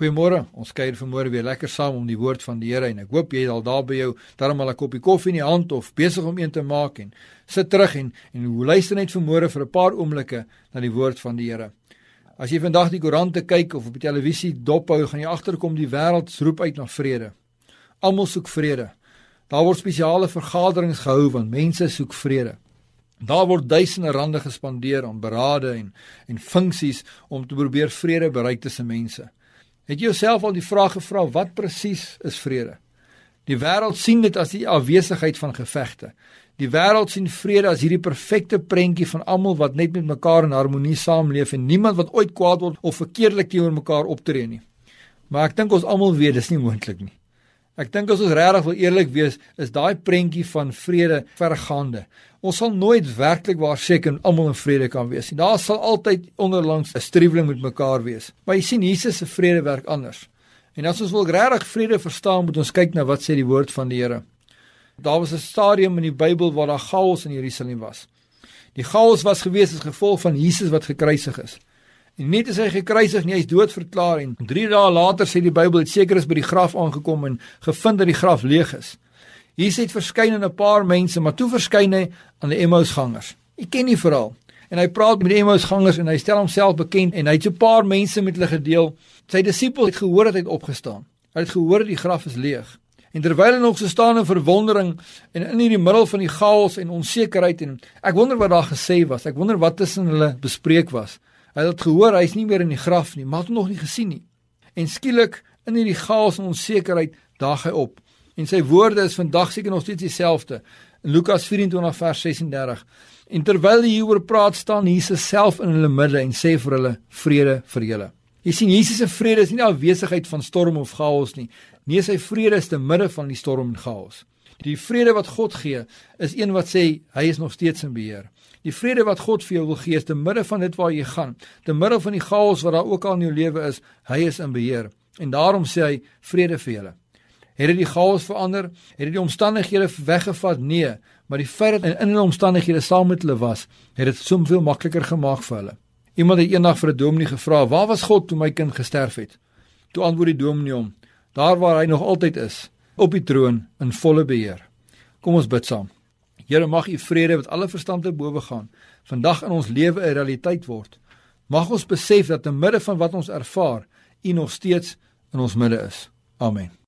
Goeiemôre. Ons kuier vanmôre weer lekker saam om die woord van die Here en ek hoop jy is al daar by jou, darm al 'n koppie koffie in die hand of besig om een te maak en sit terug en en luister net vanmôre vir 'n paar oomblikke na die woord van die Here. As jy vandag die koerante kyk of op die televisie dophou, gaan jy agterkom die wêreld roep uit na vrede. Almal soek vrede. Daar word spesiale vergaderings gehou want mense soek vrede. Daar word duisende rande gespandeer aan berade en en funksies om te probeer vrede bereik tussen mense. Het jy jouself al die vraag gevra wat presies is vrede? Die wêreld sien dit as die afwesigheid van gevegte. Die wêreld sien vrede as hierdie perfekte prentjie van almal wat net met mekaar in harmonie saamleef en niemand wat ooit kwaad word of verkeerdelik teenoor mekaar optree nie. Maar ek dink ons almal weet dis nie moontlik nie. Ek dink as ons regtig wil eerlik wees, is daai prentjie van vrede vergaande. Ons sal nooit werklik waar seker almal in vrede kan wees nie. Daar sal altyd onderlangs 'n streweling met mekaar wees. Maar jy sien Jesus se vrede werk anders. En as ons wil regtig vrede verstaan, moet ons kyk na wat sê die woord van die Here. Daar was 'n stadium in die Bybel waar daar chaos in Jerusalem was. Die chaos was gewees as gevolg van Jesus wat gekruisig is. En net as hy gekruisig nie, hy's dood verklaar en 3 dae later sê die Bybel het seker is by die graf aangekom en gevind dat die graf leeg is. Jesus het verskyn aan 'n paar mense, maar toe verskyn hy aan die Emmausgangers. Ek ken die verhaal. En hy praat met die Emmausgangers en hy stel homself bekend en hy het 'n paar mense met hulle gedeel. Sy disippels het gehoor dat hy opgestaan. Hulle het gehoor die graf is leeg. En terwyl hulle nog so staan in verwondering en in hierdie middel van die chaos en onsekerheid en ek wonder wat daar gesê was. Ek wonder wat tussen hulle bespreek was. Hy het gehoor hy's nie meer in die graf nie, maar het hom nog nie gesien nie. En skielik in hierdie chaos en onsekerheid daag hy op. En sy woorde is vandag seker nog steeds dieselfde. In Lukas 24 vers 36. En terwyl hy hieroor praat, staan Jesus self in hulle midde en sê vir hulle: "Vrede vir julle." Jy sien Jesus se vrede is nie die afwesigheid van storm of chaos nie. Nee, sy vrede is te midde van die storm en chaos. Die vrede wat God gee, is een wat sê hy is nog steeds in beheer. Die vrede wat God vir jou wil gee, is te midde van dit waar jy gaan, te midde van die chaos wat daar ook al in jou lewe is, hy is in beheer. En daarom sê hy vrede vir julle. Het dit die chaos verander? Het dit die omstandighede weggevat? Nee, maar die feit dat in hulle omstandighede saam met hulle was, het dit soveel makliker gemaak vir hulle. Iemand het eendag vir 'n dominee gevra: "Waar was God toe my kind gesterf het?" Toe antwoord die dominee hom: "Daar waar hy nog altyd is, op die troon in volle beheer." Kom ons bid saam. Here mag u vrede wat alle verstand te bowe gaan vandag in ons lewe 'n realiteit word. Mag ons besef dat te midde van wat ons ervaar, u nog steeds in ons midde is. Amen.